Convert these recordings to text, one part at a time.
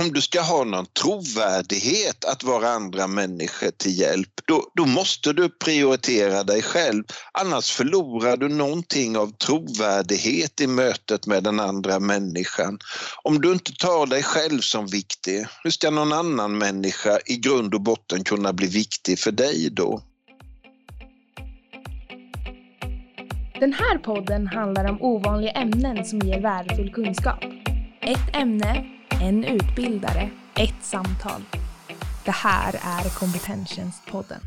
om du ska ha någon trovärdighet att vara andra människor till hjälp, då, då måste du prioritera dig själv. Annars förlorar du någonting av trovärdighet i mötet med den andra människan. Om du inte tar dig själv som viktig, hur ska någon annan människa i grund och botten kunna bli viktig för dig då? Den här podden handlar om ovanliga ämnen som ger värdefull kunskap. Ett ämne, en utbildare, ett samtal. Det här är Kompetenstjänstpodden.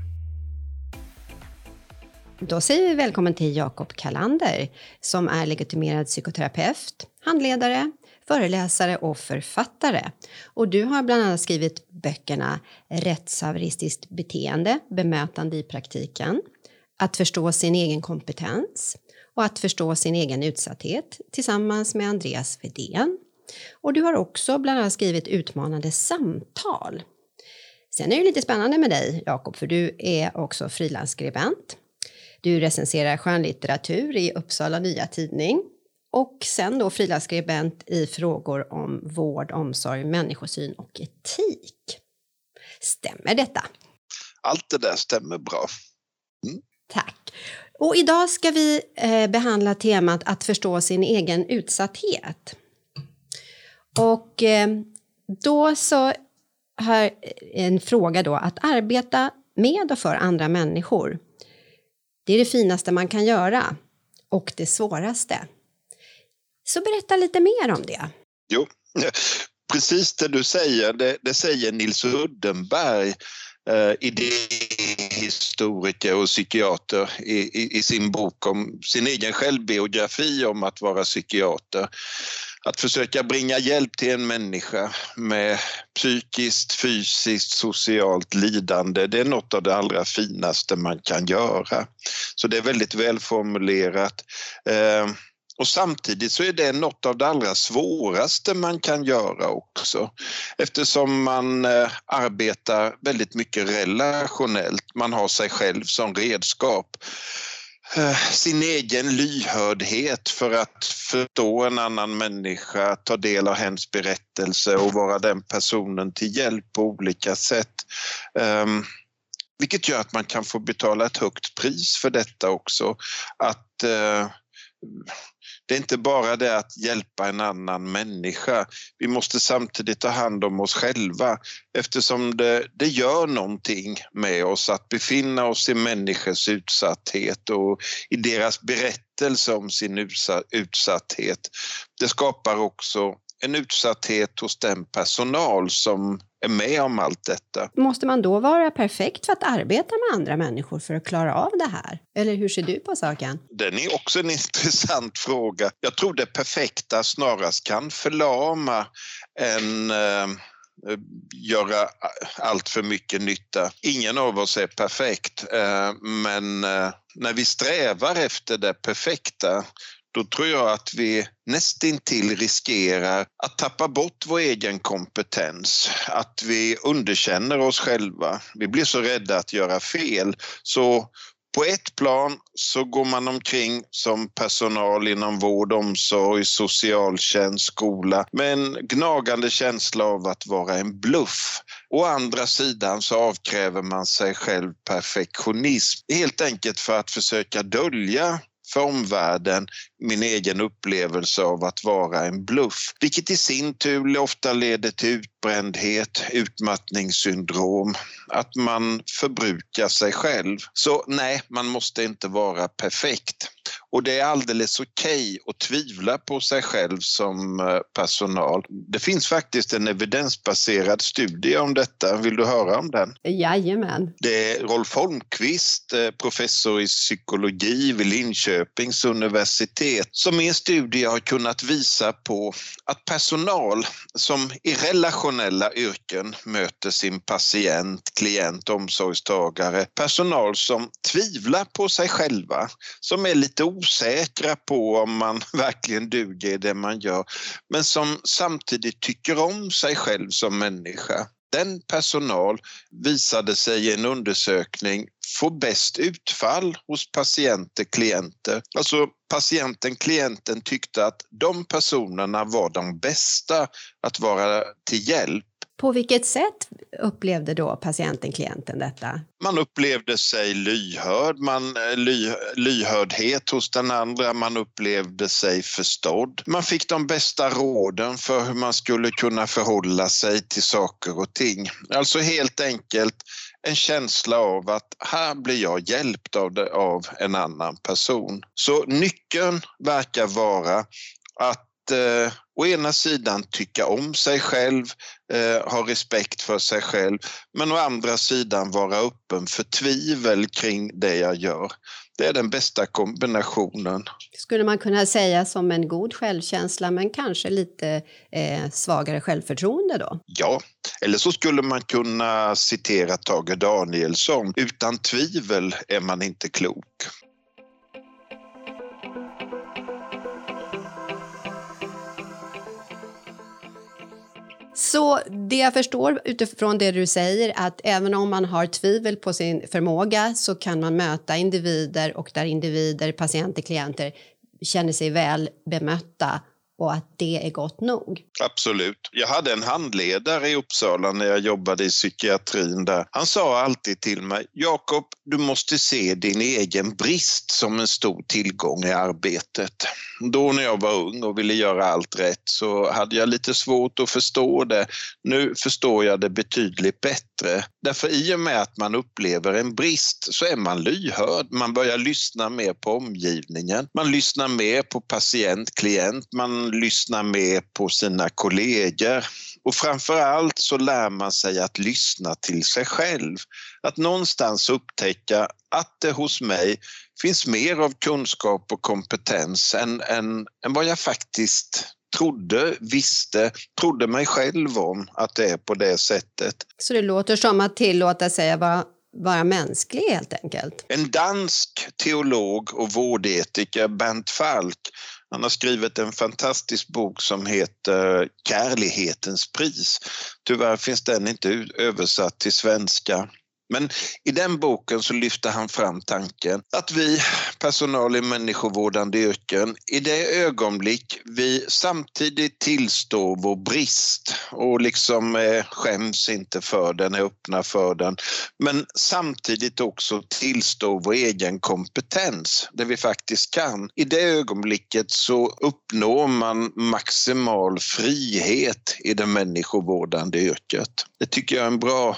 Då säger vi välkommen till Jakob Kalander som är legitimerad psykoterapeut, handledare, föreläsare och författare. Och du har bland annat skrivit böckerna Rättshaveristiskt beteende, bemötande i praktiken, Att förstå sin egen kompetens och Att förstå sin egen utsatthet tillsammans med Andreas Vedén. Och du har också bland annat skrivit Utmanande samtal. Sen är det lite spännande med dig, Jakob, för du är också frilansskribent. Du recenserar skönlitteratur i Uppsala Nya Tidning och sen då frilansskribent i frågor om vård, omsorg, människosyn och etik. Stämmer detta? Allt det där stämmer bra. Mm. Tack. Och idag ska vi eh, behandla temat att förstå sin egen utsatthet. Och eh, då så har en fråga då, att arbeta med och för andra människor. Det är det finaste man kan göra och det svåraste. Så berätta lite mer om det. Jo, precis det du säger, det, det säger Nils Uddenberg, eh, idéhistoriker och psykiater i, i, i, sin bok om sin egen självbiografi om att vara psykiater. Att försöka bringa hjälp till en människa med psykiskt, fysiskt, socialt lidande, det är något av det allra finaste man kan göra. Så det är väldigt välformulerat. Ehm, och samtidigt så är det något av det allra svåraste man kan göra också eftersom man eh, arbetar väldigt mycket relationellt. Man har sig själv som redskap. Eh, sin egen lyhördhet för att förstå en annan människa, ta del av hens berättelse och vara den personen till hjälp på olika sätt. Um, vilket gör att man kan få betala ett högt pris för detta också. Att uh, det är inte bara det att hjälpa en annan människa. Vi måste samtidigt ta hand om oss själva eftersom det, det gör någonting med oss att befinna oss i människors utsatthet och i deras berättelse om sin utsatthet. Det skapar också en utsatthet hos den personal som är med om allt detta. Måste man då vara perfekt för att arbeta med andra människor för att klara av det här? Eller hur ser du på saken? Den är också en intressant fråga. Jag tror det perfekta snarast kan förlama en eh, göra allt för mycket nytta. Ingen av oss är perfekt, eh, men eh, när vi strävar efter det perfekta då tror jag att vi nästintill riskerar att tappa bort vår egen kompetens, att vi underkänner oss själva. Vi blir så rädda att göra fel. Så på ett plan så går man omkring som personal inom vård, omsorg, socialtjänst, skola med en gnagande känsla av att vara en bluff. Å andra sidan så avkräver man sig själv perfektionism helt enkelt för att försöka dölja för omvärlden min egen upplevelse av att vara en bluff, vilket i sin tur ofta leder till utbrändhet, utmattningssyndrom, att man förbrukar sig själv. Så nej, man måste inte vara perfekt. Och det är alldeles okej okay att tvivla på sig själv som eh, personal. Det finns faktiskt en evidensbaserad studie om detta. Vill du höra om den? Jajamän. Det är Rolf Holmqvist, eh, professor i psykologi vid Linköpings universitet, som i en studie har kunnat visa på att personal som i relationella yrken möter sin patient, klient, omsorgstagare, personal som tvivlar på sig själva, som är lite osäkra på om man verkligen duger i det man gör, men som samtidigt tycker om sig själv som människa. den personal visade sig i en undersökning få bäst utfall hos patienter, klienter. Alltså patienten, klienten tyckte att de personerna var de bästa att vara till hjälp på vilket sätt upplevde då patienten, klienten detta? Man upplevde sig lyhörd, man, eh, ly, lyhördhet hos den andra, man upplevde sig förstådd. Man fick de bästa råden för hur man skulle kunna förhålla sig till saker och ting. Alltså helt enkelt en känsla av att här blir jag hjälpt av, det, av en annan person. Så nyckeln verkar vara att eh, å ena sidan tycka om sig själv, eh, ha respekt för sig själv, men å andra sidan vara öppen för tvivel kring det jag gör. Det är den bästa kombinationen. Skulle man kunna säga som en god självkänsla men kanske lite eh, svagare självförtroende då? Ja, eller så skulle man kunna citera Tage Danielsson. Utan tvivel är man inte klok. Så det jag förstår utifrån det du säger att även om man har tvivel på sin förmåga så kan man möta individer och där individer, patienter, klienter känner sig väl bemötta och att det är gott nog. Absolut. Jag hade en handledare i Uppsala när jag jobbade i psykiatrin där. Han sa alltid till mig, Jakob, du måste se din egen brist som en stor tillgång i arbetet. Då när jag var ung och ville göra allt rätt så hade jag lite svårt att förstå det. Nu förstår jag det betydligt bättre. Därför i och med att man upplever en brist så är man lyhörd. Man börjar lyssna mer på omgivningen. Man lyssnar mer på patient, klient. Man lyssnar mer på sina kollegor. Och framför allt så lär man sig att lyssna till sig själv. Att någonstans upptäcka att det hos mig finns mer av kunskap och kompetens än, än, än vad jag faktiskt trodde, visste, trodde mig själv om att det är på det sättet. Så det låter som att tillåta sig att vara, vara mänsklig helt enkelt? En dansk teolog och vårdetiker, Bernt Falk, han har skrivit en fantastisk bok som heter Kärlighetens pris. Tyvärr finns den inte översatt till svenska. Men i den boken så lyfter han fram tanken att vi, personal i människovårdande yrken, i det ögonblick vi samtidigt tillstår vår brist och liksom eh, skäms inte för den, är öppna för den, men samtidigt också tillstår vår egen kompetens, det vi faktiskt kan. I det ögonblicket så uppnår man maximal frihet i det människovårdande yrket. Det tycker jag är en bra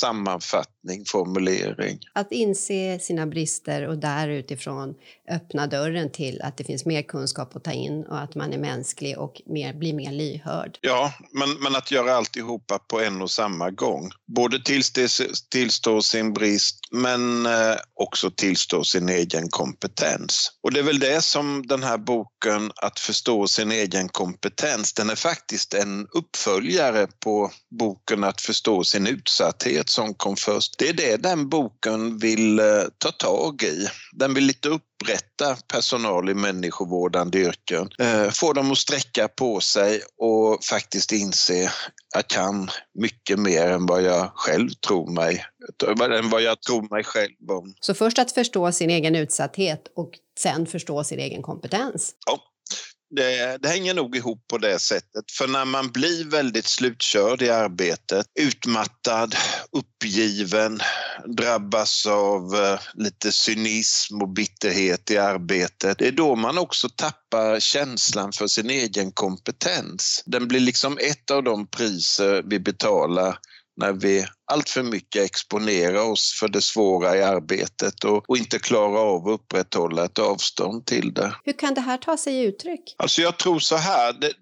sammanfatta sammanfattning, formulering. Att inse sina brister och där utifrån öppna dörren till att det finns mer kunskap att ta in och att man är mänsklig och mer, blir mer lyhörd. Ja, men, men att göra alltihopa på en och samma gång. Både tillstå, tillstå sin brist men eh, också tillstå sin egen kompetens. Och det är väl det som den här boken Att förstå sin egen kompetens, den är faktiskt en uppföljare på boken Att förstå sin utsatthet som kom först. Det är det den boken vill eh, ta tag i. Den vill lite upprätta personal i människovårdande yrken, eh, få dem att sträcka på sig och faktiskt inse att jag kan mycket mer än vad jag själv tror mig, än vad jag tror mig själv om. Så först att förstå sin egen utsatthet och sen förstå sin egen kompetens? Ja, det, det, hänger nog ihop på det sättet. För när man blir väldigt slutkörd i arbetet, utmattad, uppgiven, drabbas av eh, lite cynism och bitterhet i arbetet, det är då man också tappar känslan för sin egen kompetens. Den blir liksom ett av de priser vi betalar när vi allt för mycket exponerar oss för det svåra i arbetet och, och, inte klarar av att upprätthålla ett avstånd till det. Hur kan det här ta sig uttryck? Alltså jag tror så här, det,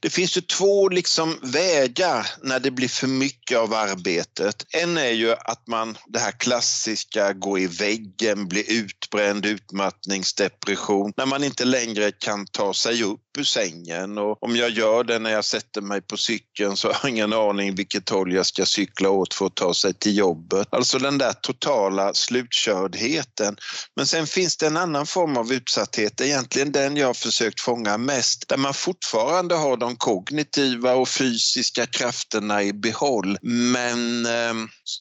det finns ju två liksom vägar när det blir för mycket av arbetet. En är ju att man, det här klassiska, gå i väggen, bli utbränd, utmattningsdepression, när man inte längre kan ta sig upp ur sängen och om jag gör det när jag sätter mig på cykeln så har jag ingen aning vilket håll jag ska cykla åt för att ta sig till jobbet. Alltså den där totala slutkördheten. Men sen finns det en annan form av utsatthet, egentligen den jag försökt fånga mest, där man fortfarande har de kognitiva och fysiska krafterna i behåll. Men eh,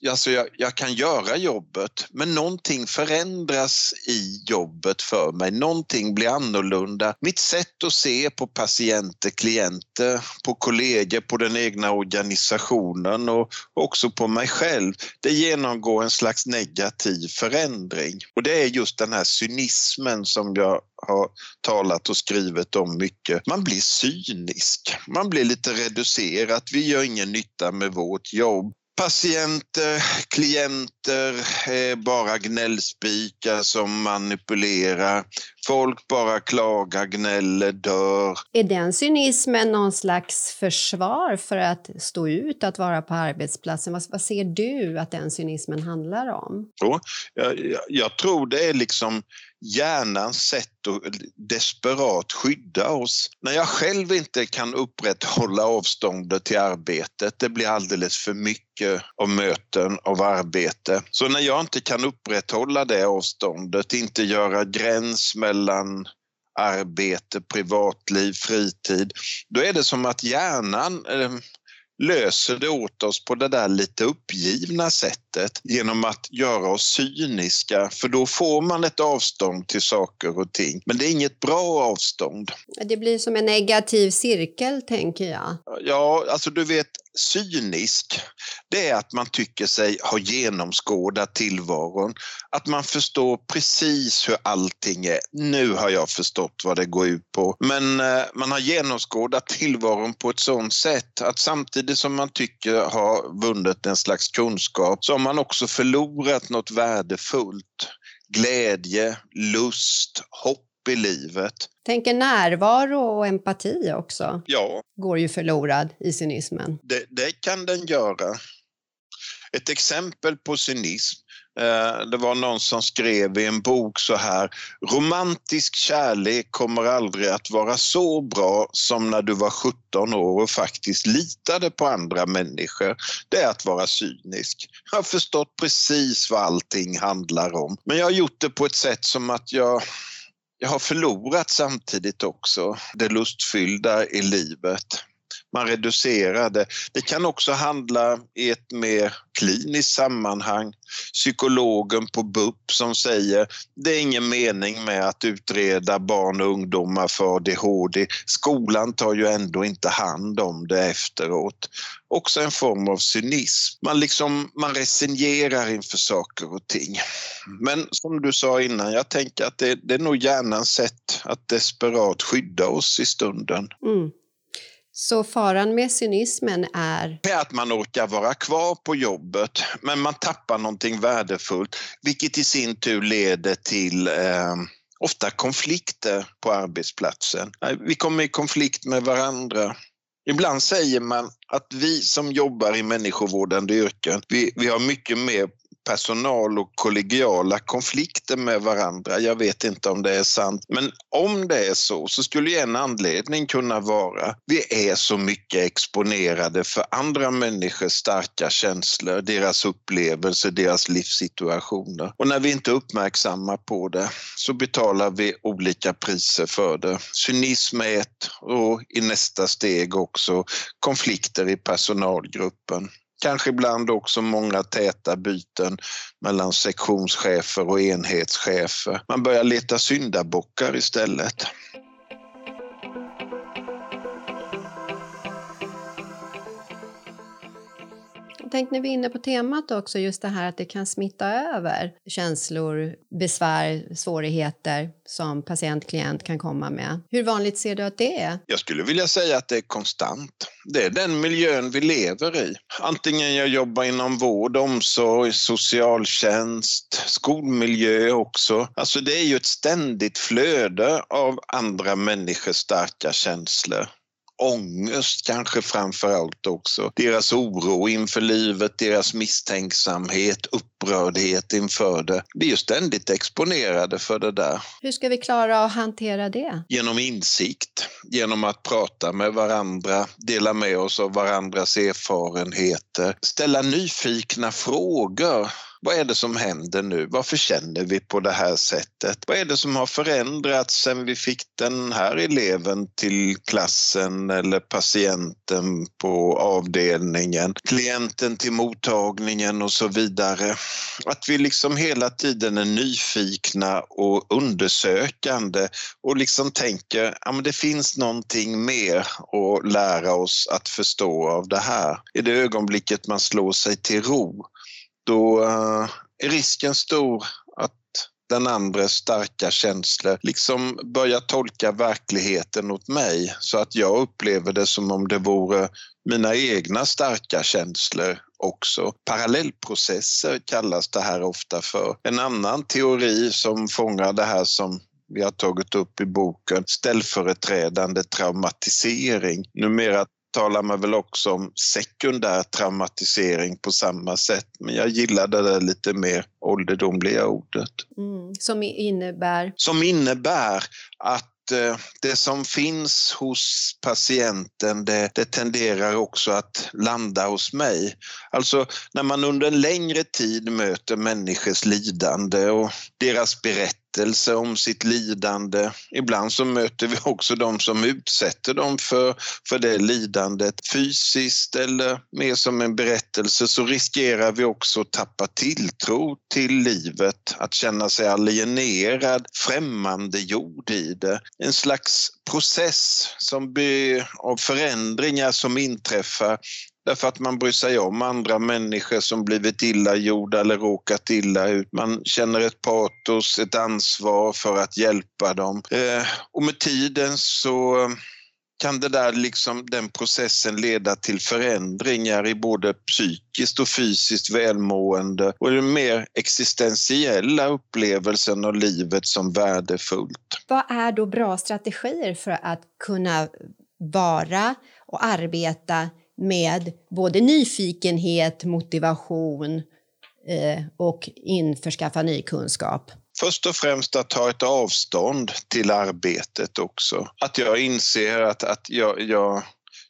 alltså jag, jag kan göra jobbet, men någonting förändras i jobbet för mig. Någonting blir annorlunda. Mitt sätt att se på patienter, klienter, på kollegor, på den egna organisationen och också på mig själv, det genomgår en slags negativ förändring. Och det är just den här cynismen som jag har talat och skrivit om mycket. Man blir cynisk, man blir lite reducerad, vi gör ingen nytta med vårt jobb. Patienter, klienter är bara gnällspikar som manipulerar. Folk bara klagar, gnäller, dör. Är den cynismen någon slags försvar för att stå ut, att vara på arbetsplatsen? Vad, vad ser du att den cynismen handlar om? Jag, jag, jag tror det är liksom hjärnans sätt att desperat skydda oss. När jag själv inte kan upprätthålla avståndet till arbetet, det blir alldeles för mycket av möten, av arbete. Så när jag inte kan upprätthålla det avståndet, inte göra gräns mellan arbete, privatliv, fritid, då är det som att hjärnan eh, löser det åt oss på det där lite uppgivna sättet genom att göra oss cyniska för då får man ett avstånd till saker och ting. Men det är inget bra avstånd. Det blir som en negativ cirkel tänker jag. Ja, alltså du vet cynisk, det är att man tycker sig ha genomskådat tillvaron. Att man förstår precis hur allting är. Nu har jag förstått vad det går ut på. Men eh, man har genomskådat tillvaron på ett sådant sätt att samtidigt som man tycker ha vunnit en slags kunskap så har man också förlorat något värdefullt. Glädje, lust, hopp i livet. Tänker närvaro och empati också. Ja. Går ju förlorad i cynismen. Det, det kan den göra. Ett exempel på cynism eh, det var någon som skrev i en bok så här. Romantisk kärlek kommer aldrig att vara så bra som när du var 17 år och faktiskt litade på andra människor. Det är att vara cynisk. Jag har förstått precis vad allting handlar om. Men jag har gjort det på ett sätt som att jag jag har förlorat samtidigt också det lustfyllda i livet. Man reducerar det. Det kan också handla i ett mer kliniskt sammanhang. Psykologen på BUP som säger det är ingen mening med att utreda barn och ungdomar för ADHD. Skolan tar ju ändå inte hand om det efteråt. Också en form av cynism. Man, liksom, man resignerar inför saker och ting. Men som du sa innan, jag tänker att det, det är nog hjärnans sätt att desperat skydda oss i stunden. Mm. Så faran med cynismen är? Att man orkar vara kvar på jobbet men man tappar någonting värdefullt vilket i sin tur leder till eh, ofta konflikter på arbetsplatsen. Vi kommer i konflikt med varandra. Ibland säger man att vi som jobbar i människovårdande yrken, vi, vi har mycket mer personal och kollegiala konflikter med varandra. Jag vet inte om det är sant, men om det är så så skulle en anledning kunna vara vi är så mycket exponerade för andra människors starka känslor, deras upplevelser, deras livssituationer. Och när vi inte är uppmärksamma på det så betalar vi olika priser för det. Cynism är ett och i nästa steg också konflikter i personalgruppen. Kanske ibland också många täta byten mellan sektionschefer och enhetschefer. Man börjar leta syndabockar istället. Tänk när vi är inne på temat också, just det här att det kan smitta över känslor, besvär, svårigheter som patient, klient kan komma med. Hur vanligt ser du att det är? Jag skulle vilja säga att det är konstant. Det är den miljön vi lever i. Antingen jag jobbar inom vård, omsorg, socialtjänst, skolmiljö också. Alltså det är ju ett ständigt flöde av andra människors starka känslor ångest kanske framför allt också. Deras oro inför livet, deras misstänksamhet, upprördhet inför det. Vi är ju ständigt exponerade för det där. Hur ska vi klara att hantera det? Genom insikt, genom att prata med varandra, dela med oss av varandras erfarenheter, ställa nyfikna frågor vad är det som händer nu? Varför känner vi på det här sättet? Vad är det som har förändrats sen vi fick den här eleven till klassen eller patienten på avdelningen, klienten till mottagningen och så vidare. Att vi liksom hela tiden är nyfikna och undersökande och liksom tänker att det finns någonting mer att lära oss att förstå av det här. I det ögonblicket man slår sig till ro då eh, är risken stor att den andres starka känslor liksom börjar tolka verkligheten åt mig så att jag upplever det som om det vore mina egna starka känslor också. Parallellprocesser kallas det här ofta för. En annan teori som fångar det här som vi har tagit upp i boken, ställföreträdande traumatisering. Numera talar man väl också om sekundär traumatisering på samma sätt. Men jag gillar det där lite mer ålderdomliga ordet. Mm, som innebär? Som innebär att eh, det som finns hos patienten det, det, tenderar också att landa hos mig. Alltså när man under en längre tid möter människors lidande och deras berättelse berättelse om sitt lidande. Ibland så möter vi också de som utsätter dem för, för det lidandet fysiskt eller mer som en berättelse så riskerar vi också att tappa tilltro till livet, att känna sig alienerad, främmande jord i det. En slags process som av förändringar som inträffar därför att man bryr sig om andra människor som blivit illa gjorda eller råkat illa ut. Man känner ett patos, ett ansvar för att hjälpa dem. Eh, och med tiden så kan det där liksom, den processen leda till förändringar i både psykiskt och fysiskt välmående och den mer existentiella upplevelsen av livet som värdefullt. Vad är då bra strategier för att kunna vara och arbeta med både nyfikenhet, motivation eh, och införskaffa ny kunskap. Först och främst att ta ett avstånd till arbetet också. Att jag inser att, att jag, jag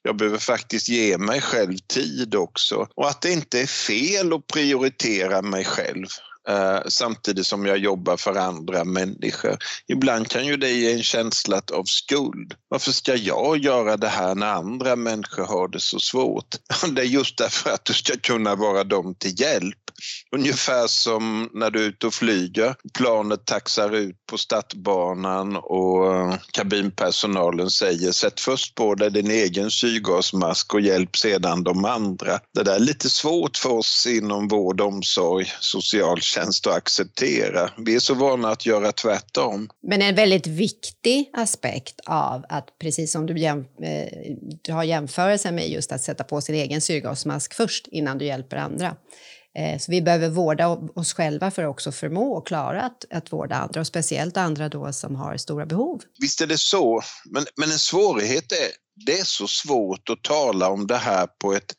jag behöver faktiskt ge mig själv tid också och att det inte är fel att prioritera mig själv. Eh, samtidigt som jag jobbar för andra människor. Ibland kan ju det ge en känsla av skuld. Varför ska jag göra det här när andra människor har det så svårt? Det är just därför att du ska kunna vara dem till hjälp. Ungefär som när du är ute och flyger. Planet taxar ut på startbanan och eh, kabinpersonalen säger sätt först på dig din egen syrgasmask och hjälp sedan de andra. Det där är lite svårt för oss inom vård, omsorg, socialtjänst att acceptera. Vi är så vana att göra tvärtom. Men en väldigt viktig aspekt av att, precis som du, jäm, eh, du har jämförelsen med just att sätta på sin egen syrgasmask först innan du hjälper andra, Eh, så vi behöver vårda oss själva för att också förmå och klara att, att vårda andra och speciellt andra då som har stora behov. Visst är det så, men, men en svårighet är det är så svårt att tala om det här på ett,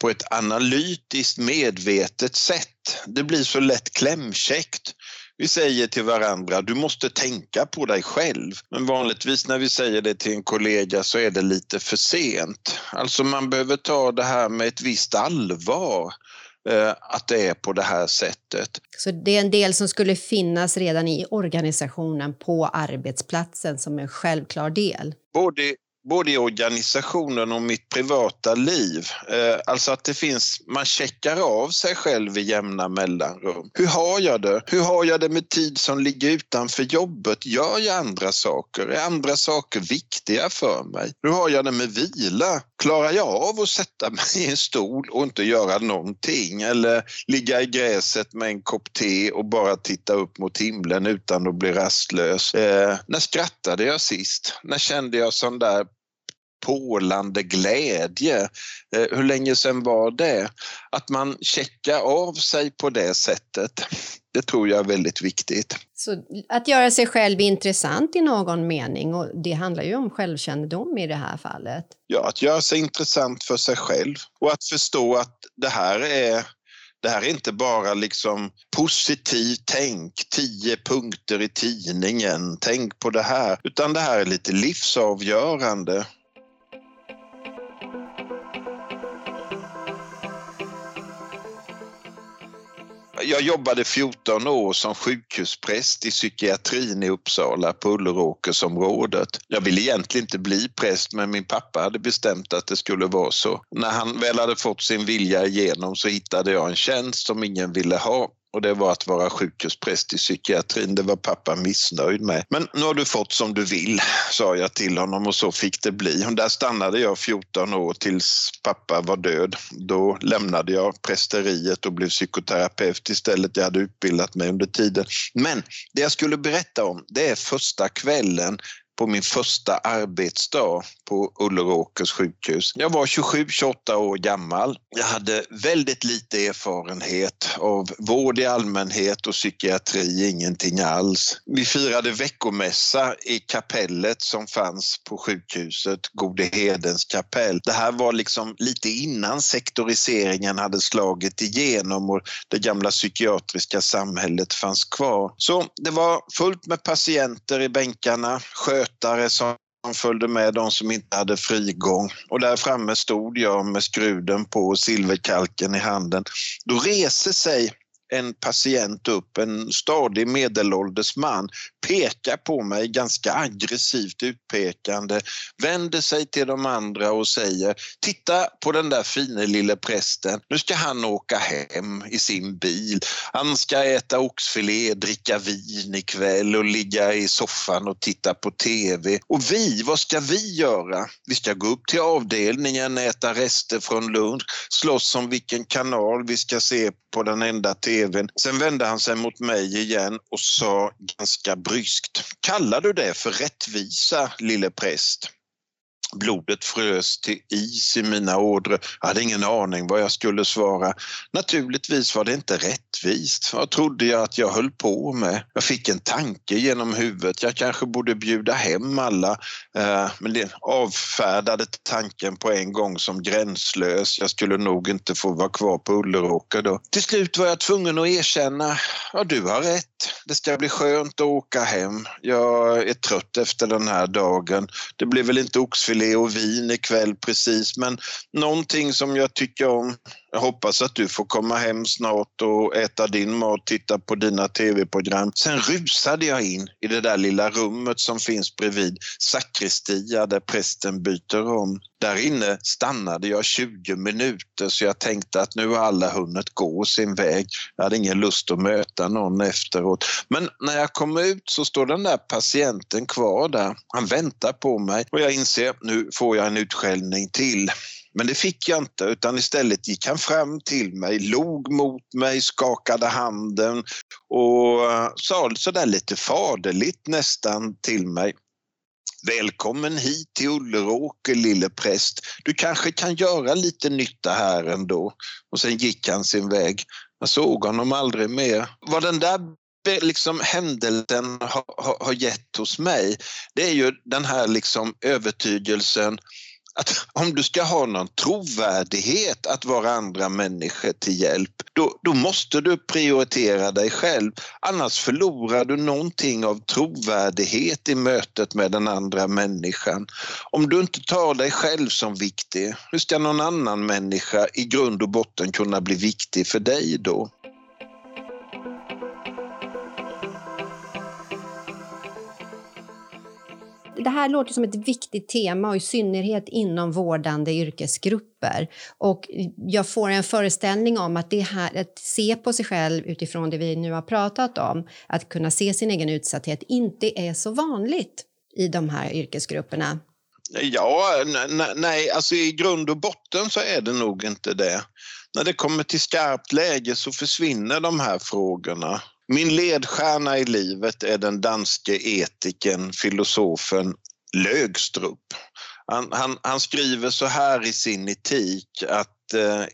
på ett analytiskt medvetet sätt. Det blir så lätt klämkäckt. Vi säger till varandra, du måste tänka på dig själv. Men vanligtvis när vi säger det till en kollega så är det lite för sent. Alltså man behöver ta det här med ett visst allvar. Eh, att det är på det här sättet. Så det är en del som skulle finnas redan i organisationen på arbetsplatsen som en självklar del? Både både i organisationen och mitt privata liv. Eh, alltså att det finns, man checkar av sig själv i jämna mellanrum. Hur har jag det? Hur har jag det med tid som ligger utanför jobbet? Gör jag andra saker? Är andra saker viktiga för mig? Hur har jag det med vila? Klarar jag av att sätta mig i en stol och inte göra någonting? Eller ligga i gräset med en kopp te och bara titta upp mot himlen utan att bli rastlös? Eh, när skrattade jag sist? När kände jag sån där pålande glädje. Eh, hur länge sedan var det? Att man checkar av sig på det sättet, det tror jag är väldigt viktigt. Så att göra sig själv intressant i någon mening, och det handlar ju om självkännedom i det här fallet. Ja, att göra sig intressant för sig själv och att förstå att det här är det här är inte bara liksom positivt tänk, tio punkter i tidningen, tänk på det här, utan det här är lite livsavgörande. Jag jobbade 14 år som sjukhuspräst i psykiatrin i Uppsala på Ulleråkersområdet. Jag ville egentligen inte bli präst men min pappa hade bestämt att det skulle vara så. När han väl hade fått sin vilja igenom så hittade jag en tjänst som ingen ville ha och det var att vara sjukhuspräst i psykiatrin. Det var pappa missnöjd med. Men nu har du fått som du vill, sa jag till honom och så fick det bli. Och där stannade jag 14 år tills pappa var död. Då lämnade jag prästeriet och blev psykoterapeut istället. Jag hade utbildat mig under tiden. Men det jag skulle berätta om, det är första kvällen på min första arbetsdag på Ulleråkers sjukhus. Jag var 27-28 år gammal. Jag hade väldigt lite erfarenhet av vård i allmänhet och psykiatri, ingenting alls. Vi firade veckomässa i kapellet som fanns på sjukhuset, Gode Hedens kapell. Det här var liksom lite innan sektoriseringen hade slagit igenom och det gamla psykiatriska samhället fanns kvar. Så det var fullt med patienter i bänkarna, skötare som han följde med de som inte hade frigång och där framme stod jag med skruden på och silverkalken i handen. Då reser sig en patient upp, en stadig medelålders man, pekar på mig ganska aggressivt utpekande, vänder sig till de andra och säger Titta på den där fine lille prästen, nu ska han åka hem i sin bil. Han ska äta oxfilé, dricka vin ikväll och ligga i soffan och titta på TV. Och vi, vad ska vi göra? Vi ska gå upp till avdelningen, äta rester från lunch, slåss om vilken kanal vi ska se på den enda tvn. Sen vände han sig mot mig igen och sa ganska bryskt. Kallar du det för rättvisa, lille präst? Blodet frös till is i mina ådror. Jag hade ingen aning vad jag skulle svara. Naturligtvis var det inte rättvist. Vad trodde jag att jag höll på med? Jag fick en tanke genom huvudet. Jag kanske borde bjuda hem alla. Eh, men det avfärdade tanken på en gång som gränslös. Jag skulle nog inte få vara kvar på Ulleråker då. Till slut var jag tvungen att erkänna, ja du har rätt. Det ska bli skönt att åka hem. Jag är trött efter den här dagen. Det blir väl inte oxfilé gelé och vin ikväll precis men någonting som jag tycker om. Jag hoppas att du får komma hem snart och äta din mat, titta på dina tv-program. Sen rusade jag in i det där lilla rummet som finns bredvid sakristia där prästen byter om. Där inne stannade jag 20 minuter så jag tänkte att nu har alla hunnit gå sin väg. Jag hade ingen lust att möta någon efteråt. Men när jag kom ut så står den där patienten kvar där. Han väntar på mig och jag inser nu får jag en utskällning till. Men det fick jag inte utan istället gick han fram till mig, log mot mig, skakade handen och eh, sa sådär lite faderligt nästan till mig. Välkommen hit till Ulleråker lille präst. Du kanske kan göra lite nytta här ändå. Och sen gick han sin väg. Jag såg honom aldrig mer. Vad den där liksom händelsen har, har, har gett hos mig, det är ju den här liksom övertygelsen att om du ska ha någon trovärdighet att vara andra människor till hjälp, då, då måste du prioritera dig själv. Annars förlorar du någonting av trovärdighet i mötet med den andra människan. Om du inte tar dig själv som viktig, hur ska någon annan människa i grund och botten kunna bli viktig för dig då? Det här låter som ett viktigt tema och i synnerhet inom vårdande yrkesgrupper. Och jag får en föreställning om att det här att se på sig själv utifrån det vi nu har pratat om, att kunna se sin egen utsatthet, inte är så vanligt i de här yrkesgrupperna. Ja, nej, alltså i grund och botten så är det nog inte det. När det kommer till skarpt läge så försvinner de här frågorna. Min ledstjärna i livet är den danske etikern, filosofen Lögstrup. Han, han, han skriver så här i sin etik att eh,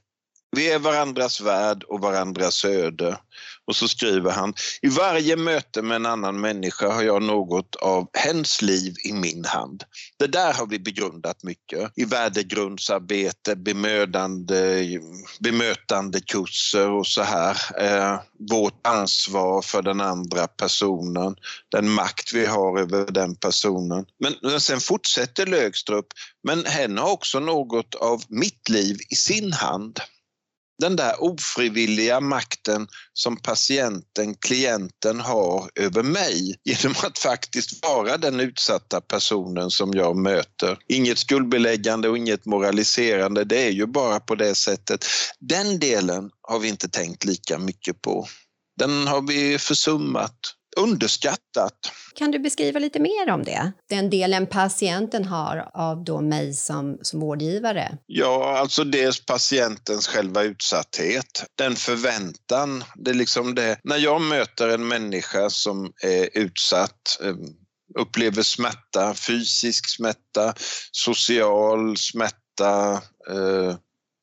vi är varandras värld och varandras öde. Och så skriver han, i varje möte med en annan människa har jag något av hens liv i min hand. Det där har vi begrundat mycket i värdegrundsarbete, bemödande, bemötande kurser och så här. Eh, vårt ansvar för den andra personen, den makt vi har över den personen. Men, men sen fortsätter Lögstrup, men hen har också något av mitt liv i sin hand den där ofrivilliga makten som patienten, klienten har över mig genom att faktiskt vara den utsatta personen som jag möter. Inget skuldbeläggande och inget moraliserande, det är ju bara på det sättet. Den delen har vi inte tänkt lika mycket på. Den har vi försummat underskattat. Kan du beskriva lite mer om det? Den delen patienten har av då mig som, som vårdgivare? Ja, alltså dels patientens själva utsatthet, den förväntan. Det är liksom det. När jag möter en människa som är utsatt eh, upplever smärta, fysisk smärta, social smärta, eh,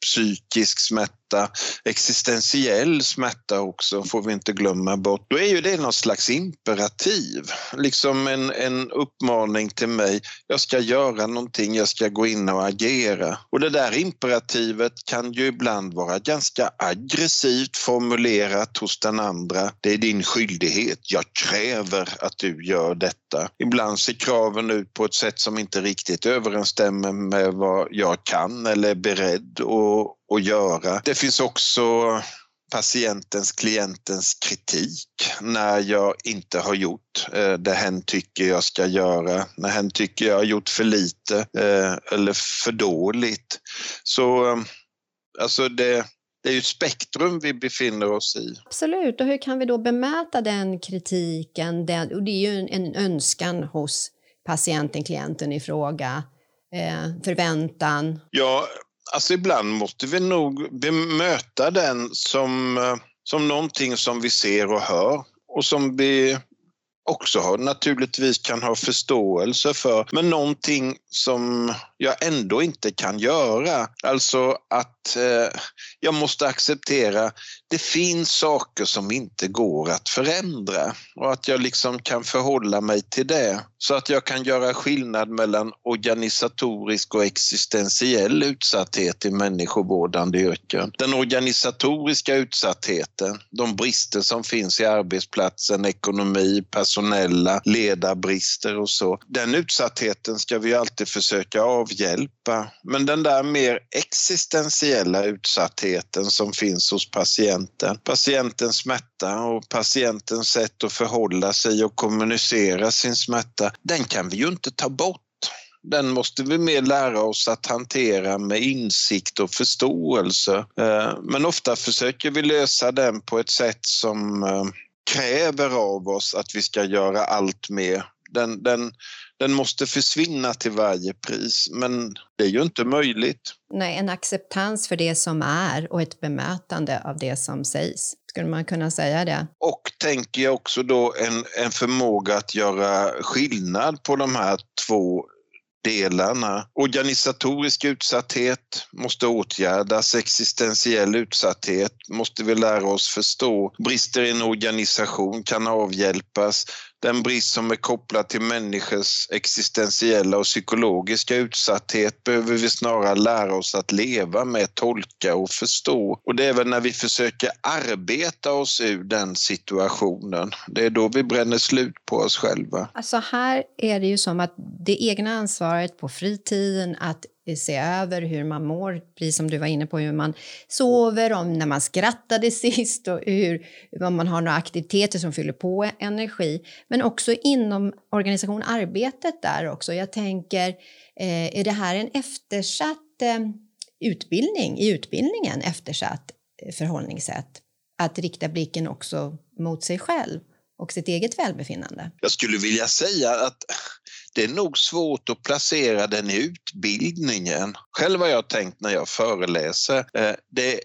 psykisk smärta smärta, existentiell smärta också får vi inte glömma bort. Då är ju det någon slags imperativ, liksom en, en uppmaning till mig. Jag ska göra någonting, jag ska gå in och agera. Och det där imperativet kan ju ibland vara ganska aggressivt formulerat hos den andra. Det är din skyldighet, jag kräver att du gör detta. Ibland ser kraven ut på ett sätt som inte riktigt överensstämmer med vad jag kan eller är beredd att att göra. Det finns också patientens, klientens kritik när jag inte har gjort eh, det hen tycker jag ska göra, när hen tycker jag har gjort för lite eh, eller för dåligt. Så alltså det, det är ju ett spektrum vi befinner oss i. Absolut, och hur kan vi då bemöta den kritiken? Den, och det är ju en önskan hos patienten, klienten i fråga, eh, förväntan. Ja, alltså ibland måste vi nog bemöta den som, eh, som någonting som vi ser och hör och som vi också har, naturligtvis kan ha förståelse för, men någonting som jag ändå inte kan göra. Alltså att eh, jag måste acceptera, det finns saker som inte går att förändra och att jag liksom kan förhålla mig till det. Så att jag kan göra skillnad mellan organisatorisk och existentiell utsatthet i människovårdande yrken. Den organisatoriska utsattheten, de brister som finns i arbetsplatsen, ekonomi, personella ledarbrister och så. Den utsattheten ska vi alltid försöka avhjälpa. Men den där mer existentiella utsattheten som finns hos patienten, patientens smärta och patientens sätt att förhålla sig och kommunicera sin smärta, den kan vi ju inte ta bort den måste vi mer lära oss att hantera med insikt och förståelse. Eh, men ofta försöker vi lösa den på ett sätt som eh, kräver av oss att vi ska göra allt mer. Den, den, den måste försvinna till varje pris, men det är ju inte möjligt. Nej, en acceptans för det som är och ett bemötande av det som sägs. Skulle man kunna säga det? Och tänker jag också då en, en förmåga att göra skillnad på de här två delarna. Organisatorisk utsatthet måste åtgärdas, existentiell utsatthet måste vi lära oss förstå. Brister i en organisation kan avhjälpas den brist som är kopplad till människors existentiella och psykologiska utsatthet behöver vi snarare lära oss att leva med, tolka och förstå. Och det är väl när vi försöker arbeta oss ur den situationen, det är då vi bränner slut på oss själva. Alltså här är det ju som att det egna ansvaret på fritiden, att se över hur man mår, precis som du var inne på, hur man sover, om när man skrattade sist och hur, om man har några aktiviteter som fyller på energi. Men också inom organisation, arbetet där också. Jag tänker, eh, är det här en eftersatt eh, utbildning, i utbildningen eftersatt eh, förhållningssätt? Att rikta blicken också mot sig själv och sitt eget välbefinnande? Jag skulle vilja säga att det är nog svårt att placera den i utbildningen. Själv har jag tänkt när jag föreläser, eh, det är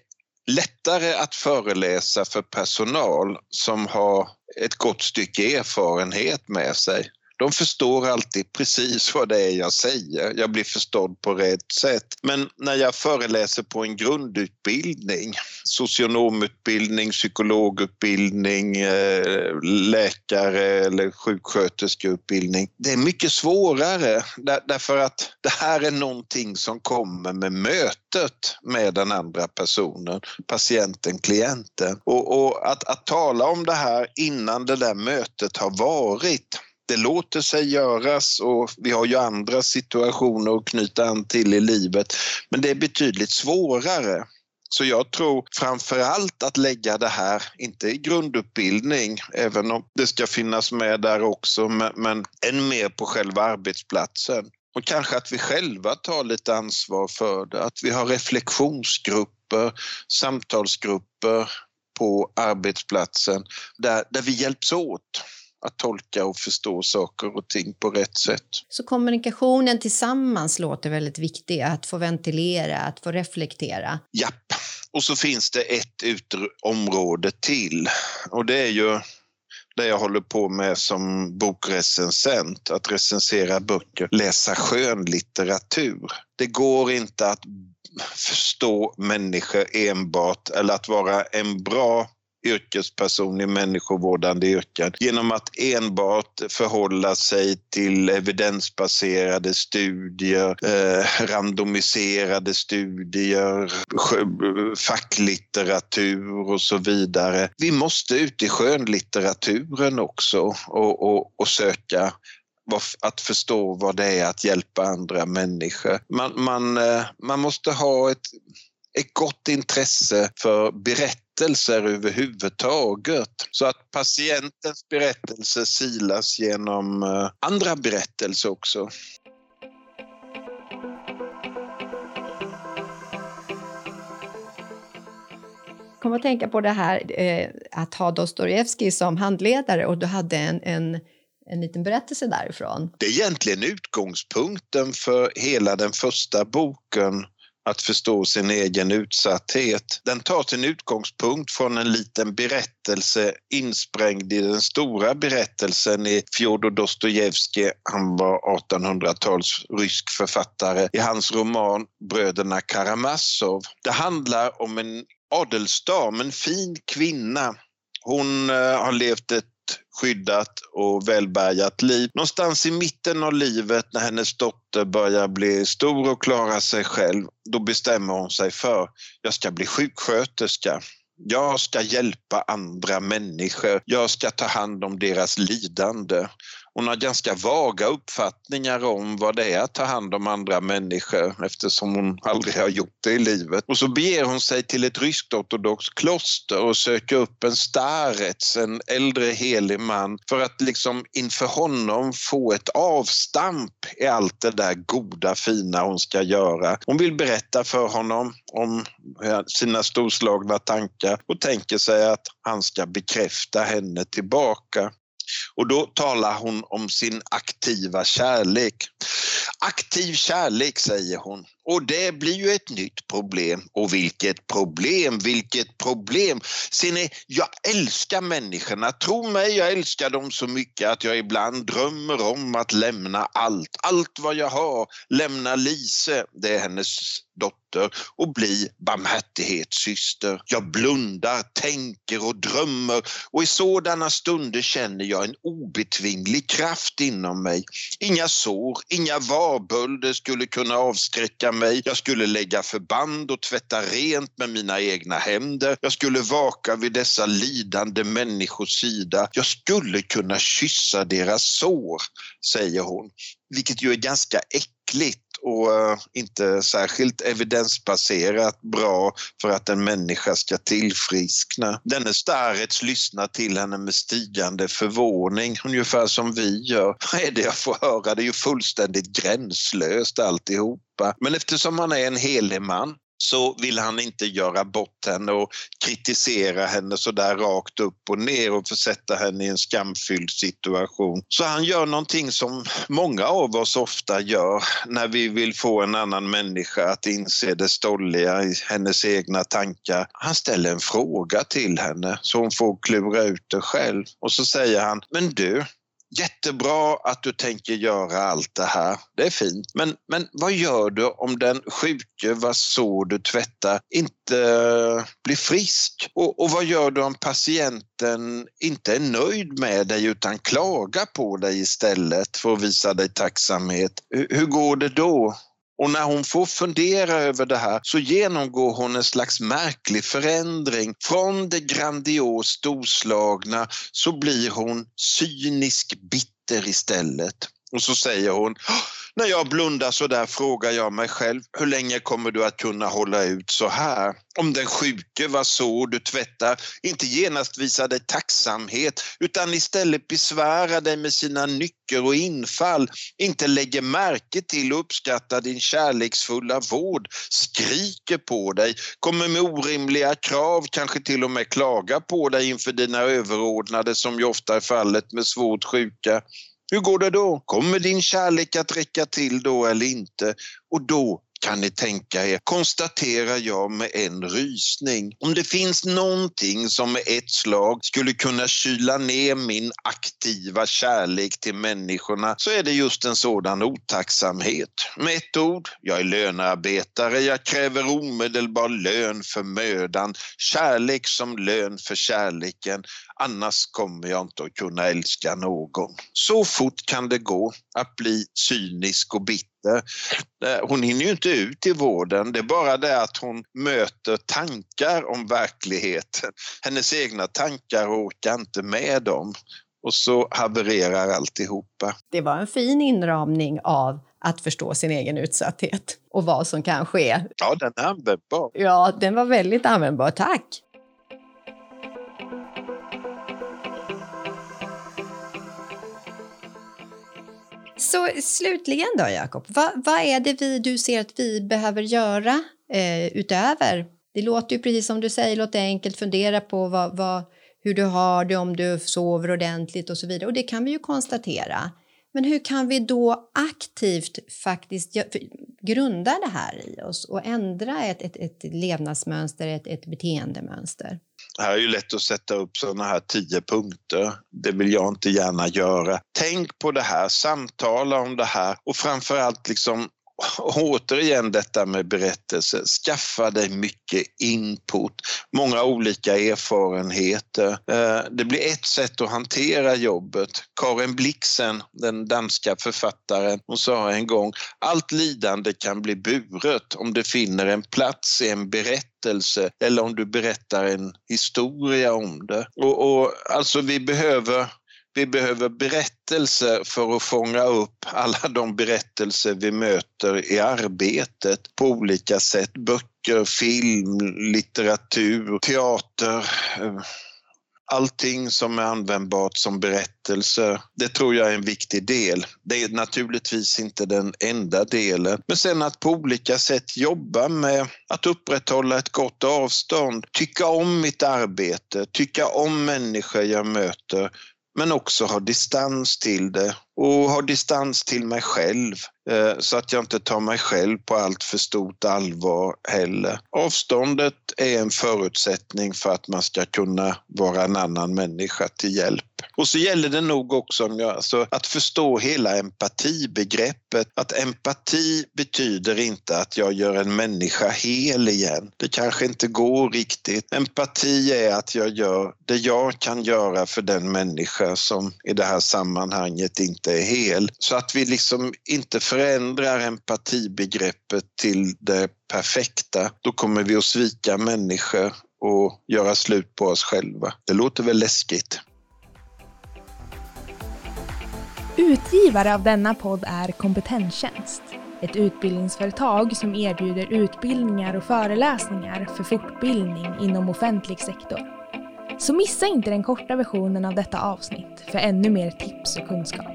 lättare att föreläsa för personal som har ett gott stycke erfarenhet med sig de förstår alltid precis vad det är jag säger. Jag blir förstådd på rätt sätt. Men när jag föreläser på en grundutbildning, socionomutbildning, psykologutbildning, eh, läkare eller sjuksköterskeutbildning, det är mycket svårare därför att det här är någonting som kommer med mötet med den andra personen, patienten, klienten. Och, och att, att tala om det här innan det där mötet har varit det låter sig göras och vi har ju andra situationer att knyta an till i livet. Men det är betydligt svårare. Så jag tror framför allt att lägga det här, inte i grundutbildning, även om det ska finnas med där också, men, än mer på själva arbetsplatsen. Och kanske att vi själva tar lite ansvar för det, att vi har reflektionsgrupper, samtalsgrupper på arbetsplatsen där, där vi hjälps åt att tolka och förstå saker och ting på rätt sätt. Så kommunikationen tillsammans låter väldigt viktig, att få ventilera, att få reflektera? Japp, och så finns det ett område till och det är ju det jag håller på med som bokrecensent, att recensera böcker, läsa skönlitteratur. Det går inte att förstå människor enbart eller att vara en bra yrkesperson i människovårdande yrken genom att enbart förhålla sig till evidensbaserade studier, eh, randomiserade studier, facklitteratur och så vidare. Vi måste ut i skönlitteraturen också och, och, och söka att förstå vad det är att hjälpa andra människor. Man, man, eh, man måste ha ett, ett gott intresse för berättelser berättelser överhuvudtaget. Så att patientens berättelse silas genom eh, andra berättelser också. kom att tänka på det här eh, att ha Dostojevskij som handledare och du hade en, en, en liten berättelse därifrån. Det är egentligen utgångspunkten för hela den första boken att förstå sin egen utsatthet. Den tar sin utgångspunkt från en liten berättelse insprängd i den stora berättelsen i Fjodor Dostojevskij. Han var 1800-tals rysk författare. I hans roman Bröderna Karamazov. Det handlar om en adelsdam, en fin kvinna. Hon eh, har levt ett skyddat och välbärgat liv. Någonstans i mitten av livet när hennes dotter börjar bli stor och klara sig själv, då bestämmer hon sig för jag ska bli sjuksköterska. Jag ska hjälpa andra människor. Jag ska ta hand om deras lidande. Hon har ganska vaga uppfattningar om vad det är att ta hand om andra människor eftersom hon aldrig har gjort det i livet. Och så beger hon sig till ett ryskt-ortodoxt kloster och söker upp en starets, en äldre helig man, för att liksom inför honom få ett avstamp i allt det där goda, fina hon ska göra. Hon vill berätta för honom om sina storslagna tankar och tänker sig att han ska bekräfta henne tillbaka. Och då talar hon om sin aktiva kärlek. Aktiv kärlek, säger hon. Och det blir ju ett nytt problem. Och vilket problem, vilket problem! Ser ni, jag älskar människorna. Tro mig, jag älskar dem så mycket att jag ibland drömmer om att lämna allt. Allt vad jag har. Lämna Lise, det är hennes dotter, och bli barmhärtighetssyster. Jag blundar, tänker och drömmer och i sådana stunder känner jag en obetvinglig kraft inom mig. Inga sår, inga varbölder skulle kunna avskräcka mig. Jag skulle lägga förband och tvätta rent med mina egna händer. Jag skulle vaka vid dessa lidande människors sida. Jag skulle kunna kyssa deras sår, säger hon. Vilket ju är ganska äckligt och uh, inte särskilt evidensbaserat bra för att en människa ska tillfriskna. Denne starets lyssnar till henne med stigande förvåning, ungefär som vi gör. Vad är det jag får höra? Det är ju fullständigt gränslöst alltihop alltihopa. Men eftersom han är en helig man så vill han inte göra bort henne och kritisera henne så där rakt upp och ner och försätta henne i en skamfylld situation. Så han gör någonting som många av oss ofta gör när vi vill få en annan människa att inse det stolliga i hennes egna tankar. Han ställer en fråga till henne så hon får klura ut det själv och så säger han, men du, jättebra att du tänker göra allt det här. Det är fint. Men, men vad gör du om den sjuke vars sår du tvättar inte blir frisk? Och, och vad gör du om patienten inte är nöjd med dig utan klagar på dig istället för att visa dig tacksamhet? Hur, hur går det då? Och när hon får fundera över det här så genomgår hon en slags märklig förändring. Från det grandios storslagna så blir hon cynisk bitter istället. Och så säger hon, när jag blundar så där frågar jag mig själv, hur länge kommer du att kunna hålla ut så här? Om den sjuke var så du tvättar inte genast visar dig tacksamhet utan istället besvärar dig med sina nycker och infall, inte lägger märke till och uppskattar din kärleksfulla vård, skriker på dig, kommer med orimliga krav, kanske till och med klagar på dig inför dina överordnade som ju ofta är fallet med svårt sjuka. Hur går det då? Kommer din kärlek att räcka till då eller inte? Och då kan ni tänka er, konstaterar jag med en rysning. Om det finns någonting som med ett slag skulle kunna kyla ner min aktiva kärlek till människorna så är det just en sådan otacksamhet. Med ett ord, jag är lönearbetare, jag kräver omedelbar lön för mödan, kärlek som lön för kärleken, annars kommer jag inte att kunna älska någon. Så fort kan det gå att bli cynisk och bitter hon hinner ju inte ut i vården, det är bara det att hon möter tankar om verkligheten. Hennes egna tankar orkar inte med dem och så havererar alltihopa. Det var en fin inramning av att förstå sin egen utsatthet och vad som kan ske. Ja, den är användbar. Ja, den var väldigt användbar. Tack! Så slutligen då, Jakob, vad, vad är det vi, du ser att vi behöver göra eh, utöver? Det låter ju precis som du säger, låter enkelt, fundera på vad, vad, hur du har det, om du sover ordentligt och så vidare. Och det kan vi ju konstatera. Men hur kan vi då aktivt faktiskt grunda det här i oss och ändra ett, ett, ett levnadsmönster, ett, ett beteendemönster? Här är ju lätt att sätta upp sådana här tio punkter. Det vill jag inte gärna göra. Tänk på det här, samtala om det här och framförallt liksom återigen detta med berättelse. Skaffa dig mycket input, många olika erfarenheter. Eh, det blir ett sätt att hantera jobbet. Karin Blixen, den danska författaren, hon sa en gång allt lidande kan bli buret om det finner en plats i en berättelse eller om du berättar en historia om det. Och, och alltså vi behöver vi behöver berättelser för att fånga upp alla de berättelser vi möter i arbetet på olika sätt. Böcker, film, litteratur, teater, eh, allting som är användbart som berättelse, det tror jag är en viktig del. Det är naturligtvis inte den enda delen. Men sen att på olika sätt jobba med att upprätthålla ett gott avstånd, tycka om mitt arbete, tycka om människor jag möter, men också ha distans till det och har distans till mig själv eh, så att jag inte tar mig själv på allt för stort allvar heller. Avståndet är en förutsättning för att man ska kunna vara en annan människa till hjälp. Och så gäller det nog också alltså, att förstå hela empatibegreppet. Att empati betyder inte att jag gör en människa hel igen. Det kanske inte går riktigt. Empati är att jag gör det jag kan göra för den människa som i det här sammanhanget inte är hel. Så att vi liksom inte förändrar empatibegreppet till det perfekta. Då kommer vi att svika människor och göra slut på oss själva. Det låter väl läskigt? Utgivare av denna podd är Kompetenstjänst. Ett utbildningsföretag som erbjuder utbildningar och föreläsningar för fortbildning inom offentlig sektor. Så missa inte den korta versionen av detta avsnitt för ännu mer tips och kunskap.